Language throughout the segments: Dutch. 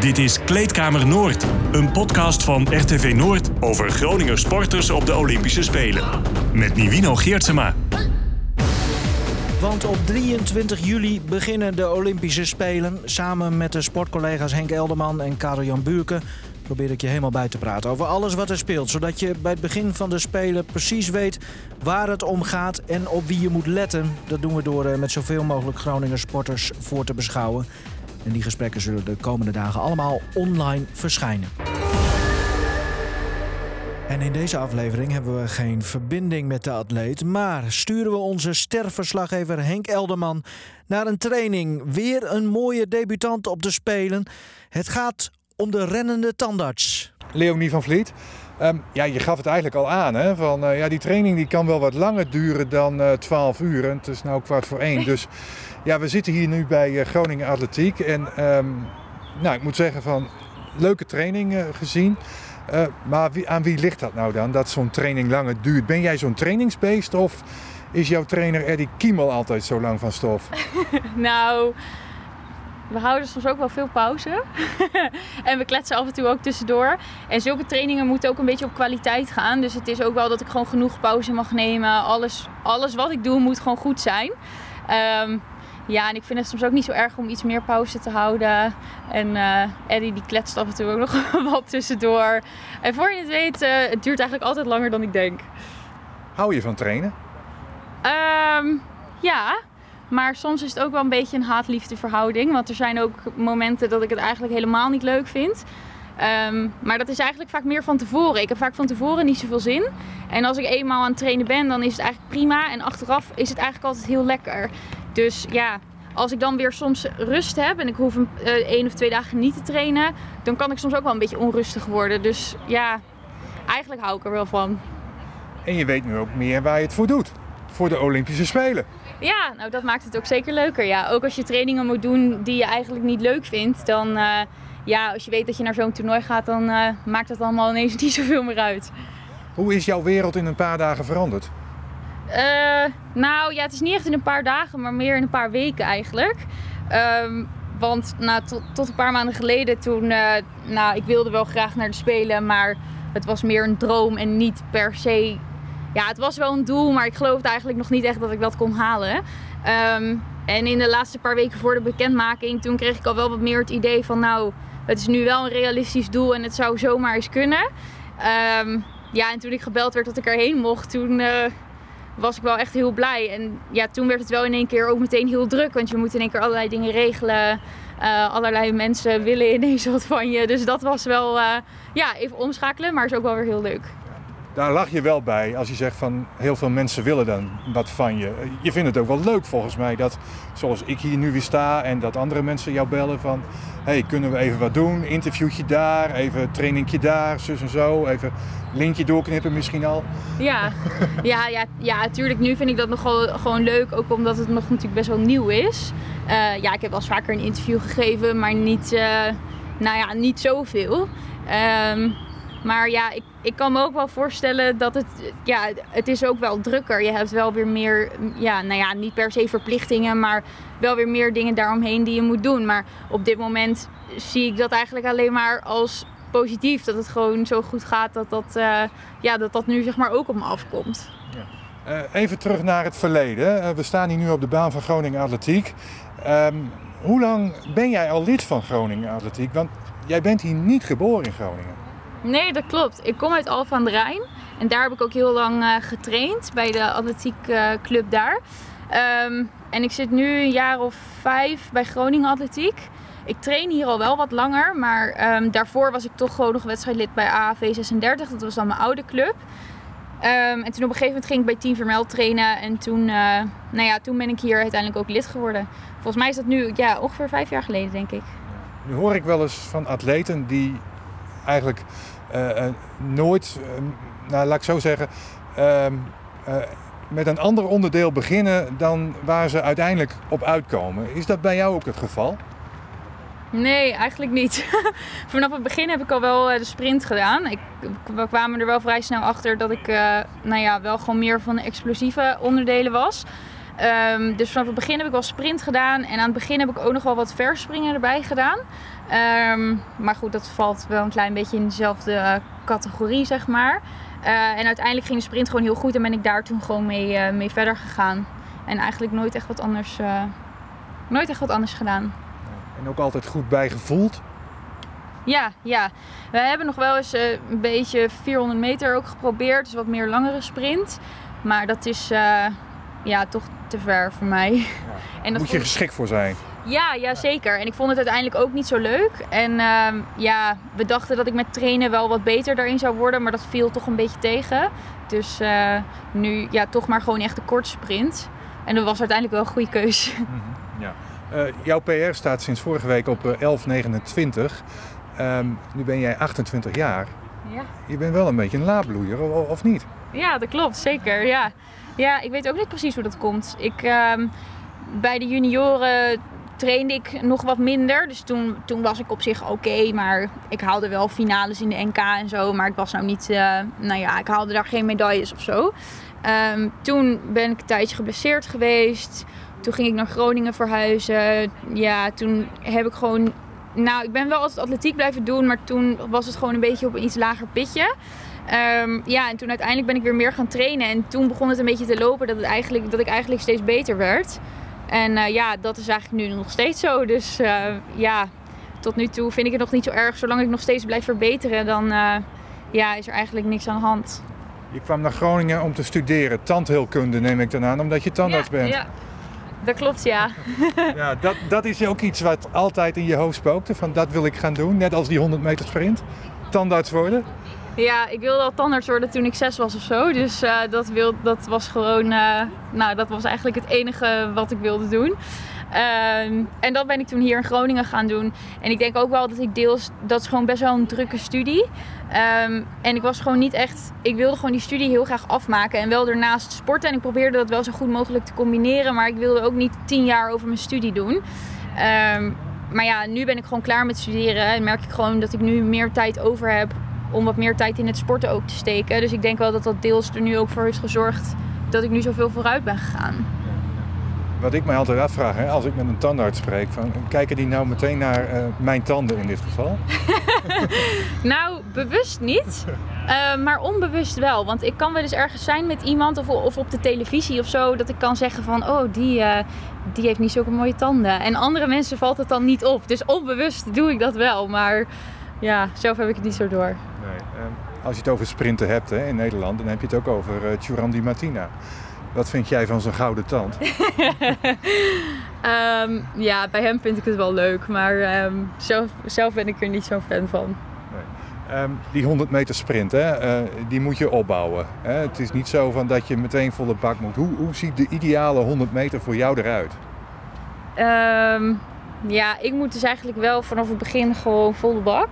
Dit is Kleedkamer Noord, een podcast van RTV Noord over Groninger sporters op de Olympische Spelen. Met Nivino Geertsema. Want op 23 juli beginnen de Olympische Spelen. Samen met de sportcollega's Henk Elderman en Karel-Jan Buurken probeer ik je helemaal bij te praten over alles wat er speelt. Zodat je bij het begin van de Spelen precies weet waar het om gaat en op wie je moet letten. Dat doen we door eh, met zoveel mogelijk Groninger sporters voor te beschouwen. En die gesprekken zullen de komende dagen allemaal online verschijnen. En in deze aflevering hebben we geen verbinding met de atleet, maar sturen we onze sterverslaggever Henk Elderman naar een training. Weer een mooie debutant op de Spelen. Het gaat om de rennende tandarts. Leonie van Vliet. Ehm, ja, je gaf het eigenlijk al aan. Hè? Van, eh, ja, die training die kan wel wat langer duren dan uh, 12 uur. En het is nu kwart voor één. Dus ja, we zitten hier nu bij uh, Groningen Atletiek. En ehm, nou, ik moet zeggen van leuke training uh, gezien. maar wie, aan wie ligt dat nou dan, dat zo'n training langer duurt? Ben jij zo'n trainingsbeest of is jouw trainer Eddie Kiemel altijd zo lang van stof? nou, we houden soms ook wel veel pauze. en we kletsen af en toe ook tussendoor. En zulke trainingen moeten ook een beetje op kwaliteit gaan. Dus het is ook wel dat ik gewoon genoeg pauze mag nemen. Alles, alles wat ik doe moet gewoon goed zijn. Um, ja, en ik vind het soms ook niet zo erg om iets meer pauze te houden. En uh, Eddie die kletst af en toe ook nog wat tussendoor. En voor je het weet, uh, het duurt eigenlijk altijd langer dan ik denk. Hou je van trainen? Um, ja, maar soms is het ook wel een beetje een haat-liefde verhouding. Want er zijn ook momenten dat ik het eigenlijk helemaal niet leuk vind. Um, maar dat is eigenlijk vaak meer van tevoren. Ik heb vaak van tevoren niet zoveel zin. En als ik eenmaal aan het trainen ben, dan is het eigenlijk prima. En achteraf is het eigenlijk altijd heel lekker. Dus ja, als ik dan weer soms rust heb en ik hoef een, uh, één of twee dagen niet te trainen, dan kan ik soms ook wel een beetje onrustig worden. Dus ja, eigenlijk hou ik er wel van. En je weet nu ook meer waar je het voor doet. Voor de Olympische Spelen. Ja, nou dat maakt het ook zeker leuker. Ja. Ook als je trainingen moet doen die je eigenlijk niet leuk vindt, dan uh, ja, als je weet dat je naar zo'n toernooi gaat, dan uh, maakt het allemaal ineens niet zoveel meer uit. Hoe is jouw wereld in een paar dagen veranderd? Uh, nou ja, het is niet echt in een paar dagen, maar meer in een paar weken eigenlijk. Um, want nou, tot, een paar maanden geleden toen, nou ik wilde wel graag naar de Spelen, maar het was meer een droom en niet per se ja, het was wel een doel, maar ik geloofde eigenlijk nog niet echt dat ik dat kon halen. Um, en in de laatste paar weken voor de bekendmaking, toen kreeg ik al wel wat meer het idee van nou, het is nu wel een realistisch doel en het zou zomaar eens kunnen. Um, ja, en toen ik gebeld werd dat ik erheen mocht, toen uh, was ik wel echt heel blij. En ja, toen werd het wel in één keer ook meteen heel druk, want je moet in één keer allerlei dingen regelen. Uh, allerlei mensen willen ineens wat van je. Dus dat was wel, uh, ja, even omschakelen, maar is ook wel weer heel leuk daar lach je wel bij als je zegt van heel veel mensen willen dan wat van je. Je vindt het ook wel leuk volgens mij dat zoals ik hier nu weer sta en dat andere mensen jou bellen van hey, kunnen we even wat doen? Interviewtje daar, even trainingje daar, zus en zo, even lintje doorknippen misschien al. Ja, ja, ja, ja, natuurlijk nu vind ik dat nog gewoon leuk, ook omdat het nog natuurlijk best wel nieuw is. Uh, ja, ik heb wel eens vaker een interview gegeven, maar niet, uh, nou ja, niet zoveel. Um, maar ja, ik, ik kan me ook wel voorstellen dat het, ja, het is ook wel drukker. Je hebt wel weer meer, ja, nou ja, niet per se verplichtingen, maar wel weer meer dingen daaromheen die je moet doen. Maar op dit moment zie ik dat eigenlijk alleen maar als positief. Dat het gewoon zo goed gaat dat dat, uh, ja, dat, dat nu zeg maar ook op me afkomt. Ja. Uh, even terug naar het verleden. Uh, we staan hier nu op de baan van Groningen Atletiek. Um, hoe lang ben jij al lid van Groningen Atletiek? Want jij bent hier niet geboren in Groningen. Nee, dat klopt. Ik kom uit Alphen aan de Rijn. En daar heb ik ook heel lang uh, getraind bij de atletiek uh, club daar. Um, en ik zit nu een jaar of vijf bij Groningen Atletiek. Ik train hier al wel wat langer, maar um, daarvoor was ik toch gewoon nog wedstrijdlid bij AAV 36. Dat was dan mijn oude club. Um, en toen op een gegeven moment ging ik bij Team Vermeld trainen. En toen, uh, nou ja, toen ben ik hier uiteindelijk ook lid geworden. Volgens mij is dat nu ja, ongeveer vijf jaar geleden, denk ik. Nu hoor ik wel eens van atleten die eigenlijk uh, nooit, uh, nou laat ik zo zeggen, ehm, met een ander onderdeel beginnen dan waar ze uiteindelijk op uitkomen. Is dat bij jou ook het geval? Nee, eigenlijk niet. Vanaf het begin heb ik al wel de sprint gedaan. Ik, we kwamen er wel vrij snel achter dat ik nou ja, wel gewoon meer van de explosieve onderdelen was. Ehm, dus vanaf het begin heb ik wel sprint gedaan. En aan het begin heb ik ook nog wel wat verspringen erbij gedaan. Ehm, maar goed, dat valt wel een klein beetje in dezelfde eh, categorie, zeg maar. Eh, en uiteindelijk ging de sprint gewoon heel goed en ben ik daar toen gewoon mee, eh, mee verder gegaan. En eigenlijk nooit echt wat anders, nooit echt wat anders gedaan. En ook altijd goed bijgevoeld. Ja, ja. We hebben nog wel eens een beetje 400 meter ook geprobeerd. Dus wat meer langere sprint. Maar dat is ja, toch te ver voor mij. En dat Moet je geschikt voor zijn. Ja, ja, zeker. En ik vond het uiteindelijk ook niet zo leuk. En ehm, ja, we dachten dat ik met trainen wel wat beter daarin zou worden. Maar dat viel toch een beetje tegen. Dus eh, nu ja, toch maar gewoon echt een korte sprint. En dat was uiteindelijk wel een goede keus. Ja. Eh, jouw PR staat sinds vorige week op eh, 1129. Ehm, nu ben jij 28 jaar. Ja. Je bent wel een beetje een laadbloeier, of niet? Ja, dat klopt, zeker. Ja. Ja, ik weet ook niet precies hoe dat komt. Ik, ehm, bij de junioren trainde ik nog wat minder. Dus toen, toen was ik op zich oké. maar ik haalde wel finales in de NK en zo. Maar ik was nou niet, eh, nou ja, ik haalde daar geen medailles of zo. Ehm, toen ben ik een tijdje geblesseerd geweest. Toen ging ik naar Groningen verhuizen. Ja, toen heb ik gewoon... Nou, ik ben wel altijd atletiek blijven doen. Maar toen was het gewoon een beetje op een iets lager pitje. Ehm, ja, en toen uiteindelijk ben ik weer meer gaan trainen. En toen begon het een beetje te lopen dat, het eigenlijk, dat ik eigenlijk steeds beter werd. En eh, ja, dat is eigenlijk nu nog steeds zo. Dus eh, ja, tot nu toe vind ik het nog niet zo erg. Zolang ik nog steeds blijf verbeteren, dan eh, ja, is er eigenlijk niks aan de hand. Je kwam naar Groningen om te studeren. Tandheelkunde neem ik dan aan, omdat je tandarts ja, bent. Ja, dat klopt, ja. Ja, dat, dat is ook iets wat altijd in je hoofd spookte. Van dat wil ik gaan doen, net als die 100 meter sprint. Tandarts worden. Ja, ik wilde al tandarts worden toen ik zes was of zo. Dus eh, dat, wil, dat was gewoon, eh, nou dat was eigenlijk het enige wat ik wilde doen. Ehm, en dat ben ik toen hier in Groningen gaan doen. En ik denk ook wel dat ik deels, dat is gewoon best wel een drukke studie. Ehm, en ik was gewoon niet echt, ik wilde gewoon die studie heel graag afmaken. En wel daarnaast sporten. En ik probeerde dat wel zo goed mogelijk te combineren. Maar ik wilde ook niet tien jaar over mijn studie doen. Ehm, maar ja, nu ben ik gewoon klaar met studeren. En merk ik gewoon dat ik nu meer tijd over heb om wat meer tijd in het sporten ook te steken. Dus ik denk wel dat dat deels er nu ook voor heeft gezorgd dat ik nu zoveel vooruit ben gegaan. Wat ik mij altijd afvraag, hè, als ik met een tandarts spreek, van, kijken die nou meteen naar eh, mijn tanden in dit geval? Nou, bewust niet, eh, maar onbewust wel. Want ik kan wel eens ergens zijn met iemand of, of op de televisie of zo, dat ik kan zeggen van, oh, die, eh, die heeft niet zulke mooie tanden. En andere mensen valt het dan niet op. Dus onbewust doe ik dat wel, maar ja, zelf heb ik het niet zo door. Als je het over sprinten hebt hè, in Nederland, dan heb je het ook over uh, Thuram Di Martina. Wat vind jij van zijn gouden tand? Ehm, ja, bij hem vind ik het wel leuk, maar ehm, zelf, zelf ben ik er niet zo'n fan van. Ehm, die 100 meter sprint, hè, eh, die moet je opbouwen. Hè? Het is niet zo van dat je meteen volle bak moet. Hoe, hoe ziet de ideale 100 meter voor jou eruit? Ja, ik moet dus eigenlijk wel vanaf het begin gewoon volle bak.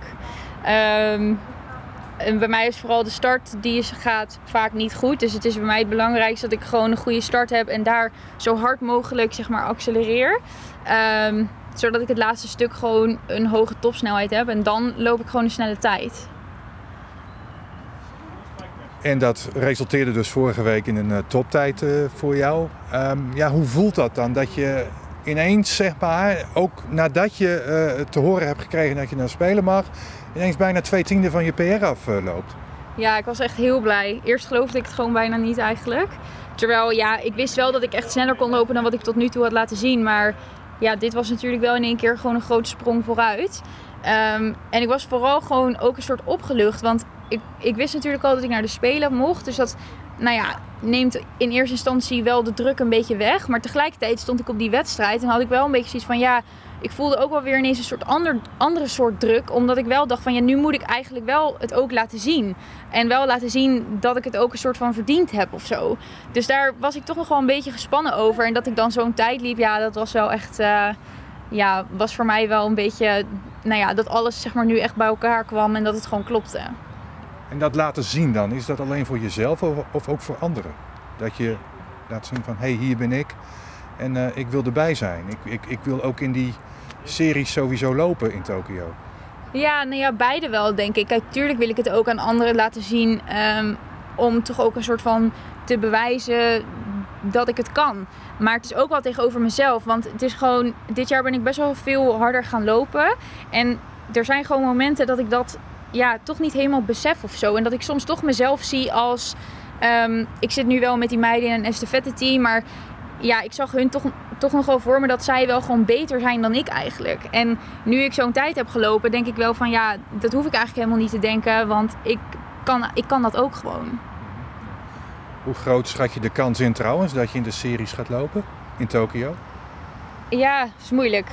En bij mij is vooral de start die is, gaat vaak niet goed. Dus het is bij mij het belangrijkste dat ik gewoon een goede start heb en daar zo hard mogelijk zeg maar accelereer. Ehm, zodat ik het laatste stuk gewoon een hoge topsnelheid heb. En dan loop ik gewoon een snelle tijd. En dat resulteerde dus vorige week in een eh, toptijd eh, voor jou. Ehm, ja, hoe voelt dat dan? Dat je ineens, zeg maar, ook nadat je eh, te horen hebt gekregen dat je naar spelen mag, ineens bijna twee tienden van je PR afloopt. Ja, ik was echt heel blij. Eerst geloofde ik het gewoon bijna niet eigenlijk. Terwijl, ja, ik wist wel dat ik echt sneller kon lopen dan wat ik tot nu toe had laten zien. Maar ja, dit was natuurlijk wel in één keer gewoon een grote sprong vooruit. Ehm, en ik was vooral gewoon ook een soort opgelucht. Want ik, ik wist natuurlijk al dat ik naar de Spelen mocht. Dus dat, nou ja, neemt in eerste instantie wel de druk een beetje weg. Maar tegelijkertijd stond ik op die wedstrijd en had ik wel een beetje zoiets van, ja, ik voelde ook wel weer ineens een soort ander, andere soort druk. Omdat ik wel dacht van, ja, nu moet ik eigenlijk wel het ook laten zien. En wel laten zien dat ik het ook een soort van verdiend heb of zo. Dus daar was ik toch nog wel een beetje gespannen over. En dat ik dan zo'n tijd liep, ja, dat was wel echt, eh, ja, was voor mij wel een beetje, nou ja, dat alles zeg maar nu echt bij elkaar kwam en dat het gewoon klopte. En dat laten zien dan, is dat alleen voor jezelf of, ook voor anderen? Dat je laat zien van, hé, hey, hier ben ik en eh, ik wil erbij zijn. Ik, ik, ik wil ook in die series sowieso lopen in Tokio. Ja, nou ja, beide wel, denk ik. Kijk, tuurlijk wil ik het ook aan anderen laten zien. ehm, om toch ook een soort van te bewijzen dat ik het kan. Maar het is ook wel tegenover mezelf. Want het is gewoon, dit jaar ben ik best wel veel harder gaan lopen. En er zijn gewoon momenten dat ik dat ja, toch niet helemaal besef of zo. En dat ik soms toch mezelf zie als. ehm, ik zit nu wel met die meiden in een estafette team, maar ja, ik zag hun toch, toch nog wel voor me dat zij wel gewoon beter zijn dan ik eigenlijk. En nu ik zo'n tijd heb gelopen, denk ik wel van ja, dat hoef ik eigenlijk helemaal niet te denken, want ik kan, ik kan dat ook gewoon. Hoe groot schat je de kans in trouwens dat je in de series gaat lopen in Tokio? Ja, is moeilijk.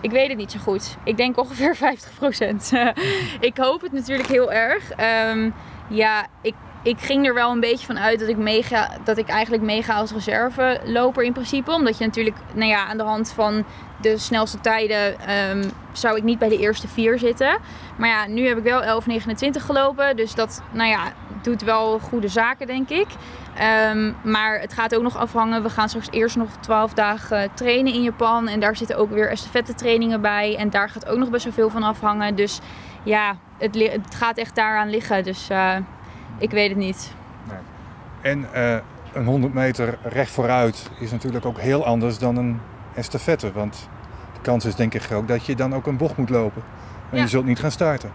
Ik weet het niet zo goed. Ik denk ongeveer 50% ik hoop het natuurlijk heel erg. Ehm, ja, ik, ik ging er wel een beetje van uit dat ik, meega, dat ik eigenlijk meega als reserveloper in principe. Omdat je natuurlijk, nou ja, aan de hand van de snelste tijden ehm, zou ik niet bij de eerste vier zitten. Maar ja, nu heb ik wel 11.29 gelopen. Dus dat, nou ja, doet wel goede zaken, denk ik. Ehm, maar het gaat ook nog afhangen. We gaan straks eerst nog 12 dagen trainen in Japan. En daar zitten ook weer estafette trainingen bij. En daar gaat ook nog best wel veel van afhangen. Dus ja, het, het gaat echt daaraan liggen. Dus eh, ik weet het niet. En eh, een 100 meter recht vooruit is natuurlijk ook heel anders dan een estafette. Want de kans is denk ik groot dat je dan ook een bocht moet lopen. En Ja. je zult niet gaan starten.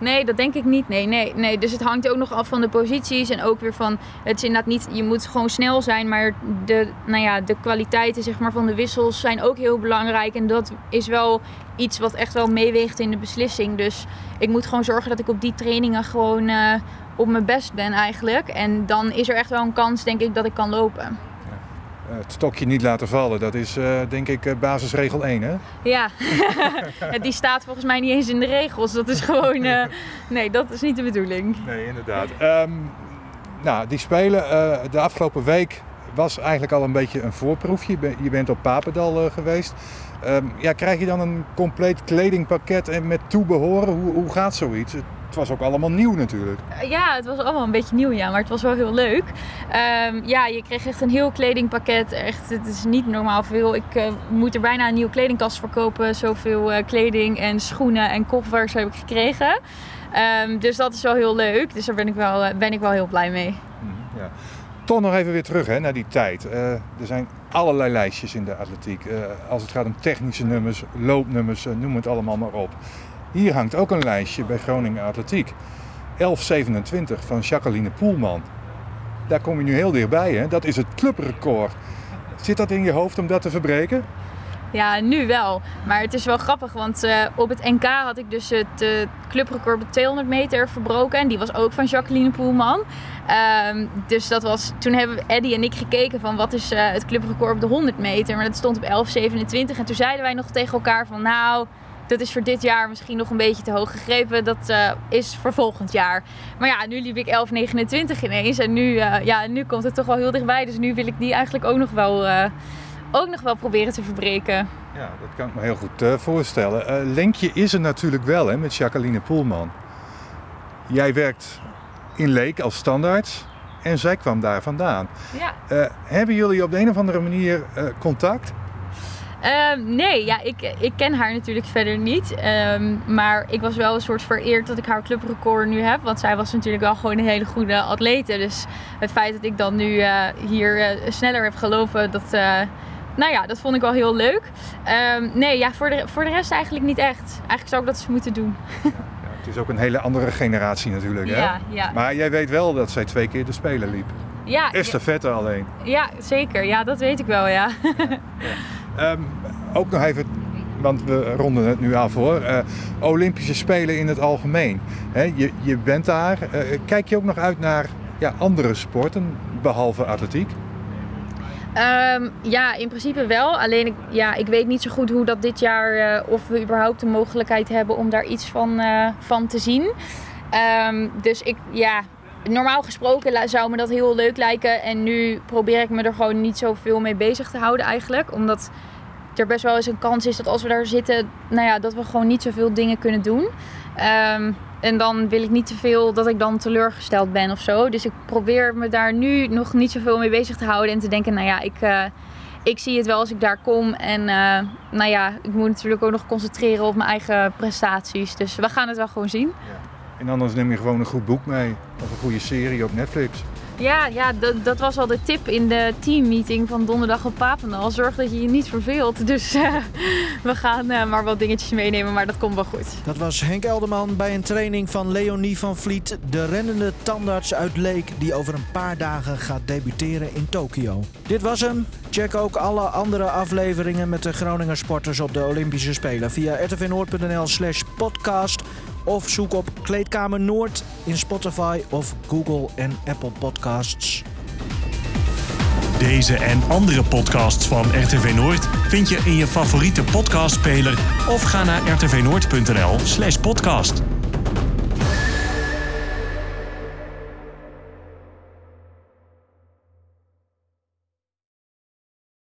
Nee, dat denk ik niet. Nee, nee, nee. Dus het hangt ook nog af van de posities. En ook weer van, het is inderdaad niet, je moet gewoon snel zijn. Maar de, nou ja, de kwaliteiten zeg maar, van de wissels zijn ook heel belangrijk. En dat is wel iets wat echt wel meeweegt in de beslissing. Dus ik moet gewoon zorgen dat ik op die trainingen gewoon eh, op mijn best ben eigenlijk. En dan is er echt wel een kans, denk ik, dat ik kan lopen. Het stokje niet laten vallen, dat is eh, denk ik eh, basisregel 1 hè? Ja, die staat volgens mij niet eens in de regels. Dat is gewoon, eh, nee, dat is niet de bedoeling. Nee, inderdaad. Ehm, nou, die Spelen de afgelopen week was eigenlijk al een beetje een voorproefje. Je ben- Je bent op Papendal geweest. Ehm, ja, krijg je dan een compleet kledingpakket en met toebehoren? Hoe, hoe gaat zoiets? Het was ook allemaal nieuw natuurlijk. Ja, het was allemaal een beetje nieuw, ja, maar het was wel heel leuk. Ehm, ja, je kreeg echt een heel kledingpakket. Echt, het is niet normaal veel. Ik eh, moet er bijna een nieuwe kledingkast voor kopen. Zoveel eh, kleding en schoenen en koffers heb ik gekregen. Ehm, dus dat is wel heel leuk. Dus daar ben ik wel, eh, ben ik wel heel blij mee. Ja. Toch nog even weer terug hè, naar die tijd. Eh, er zijn allerlei lijstjes in de atletiek. Eh, als het gaat om technische nummers, loopnummers, eh, noem het allemaal maar op. Hier hangt ook een lijstje bij Groningen Atletiek. 1127 van Jacqueline Poelman. Daar kom je nu heel dichtbij, hè? dat is het clubrecord. Zit dat in je hoofd om dat te verbreken? Ja, nu wel. Maar het is wel grappig, want eh, op het NK had ik dus het eh, clubrecord op de 200 meter verbroken. En die was ook van Jacqueline Poelman. Ehm, dus dat was, toen hebben Eddie en ik gekeken van wat is eh, het clubrecord op de 100 meter. Maar dat stond op 11,27. En toen zeiden wij nog tegen elkaar van nou, dat is voor dit jaar misschien nog een beetje te hoog gegrepen. Dat eh, is voor volgend jaar. Maar ja, nu liep ik 11,29 ineens. En nu, eh, ja, nu komt het toch wel heel dichtbij. Dus nu wil ik die eigenlijk ook nog wel, eh, ook nog wel proberen te verbreken. Ja, dat kan ik me heel goed voorstellen. Linkje is er natuurlijk wel hè, met Jacqueline Poelman. Jij werkt in Leek als standaard en zij kwam daar vandaan. Ja. Hebben jullie op de een of andere manier contact? Ehm, nee, ja, ik, ik ken haar natuurlijk verder niet. Ehm, maar ik was wel een soort vereerd dat ik haar clubrecord nu heb. Want zij was natuurlijk wel gewoon een hele goede atlete. Dus het feit dat ik dan nu eh, hier eh, sneller heb gelopen, dat, eh, nou ja, dat vond ik wel heel leuk. Ehm, nee, ja, voor de, voor de rest eigenlijk niet echt. Eigenlijk zou ik dat eens moeten doen. Ja, het is ook een hele andere generatie natuurlijk. Hè? Ja, ja. Maar jij weet wel dat zij twee keer de Spelen liep. Ja, ja, Estafette alleen. ja, zeker. Ja, dat weet ik wel, ja. Ehm, ook nog even, want we ronden het nu af hoor. Eh, Olympische Spelen in het algemeen. Je, je bent daar. Eh, kijk je ook nog uit naar ja, andere sporten, behalve atletiek? Ehm, ja, in principe wel. Alleen ik, ja, ik weet niet zo goed hoe dat dit jaar, eh, of we überhaupt de mogelijkheid hebben om daar iets van, van te zien. Ehm, dus ik, ja, normaal gesproken zou me dat heel leuk lijken. En nu probeer ik me er gewoon niet zoveel mee bezig te houden eigenlijk. Omdat er best wel eens een kans is dat als we daar zitten, nou ja, dat we gewoon niet zoveel dingen kunnen doen. Ehm, en dan wil ik niet te veel dat ik dan teleurgesteld ben of zo. Dus ik probeer me daar nu nog niet zoveel mee bezig te houden. En te denken, nou ja, ik, eh, ik zie het wel als ik daar kom. En eh, nou ja, ik moet natuurlijk ook nog concentreren op mijn eigen prestaties. Dus we gaan het wel gewoon zien. En anders neem je gewoon een goed boek mee. Of een goede serie op Netflix. Ja, ja dat, dat was al de tip in de teammeeting van donderdag op Papendal. Zorg dat je je niet verveelt. Dus uh, we gaan uh, maar wat dingetjes meenemen, maar dat komt wel goed. Dat was Henk Elderman bij een training van Leonie van Vliet, de rennende tandarts uit Leek, die over een paar dagen gaat debuteren in Tokio. Dit was hem. Check ook alle andere afleveringen met de Groninger sporters op de Olympische Spelen via rtvnoord.nl slash podcast of zoek op Kleedkamer Noord in Spotify of Google en Apple Podcasts. Deze en andere podcasts van RTV Noord vind je in je favoriete podcastspeler of ga naar rtvnoord.nl/podcast.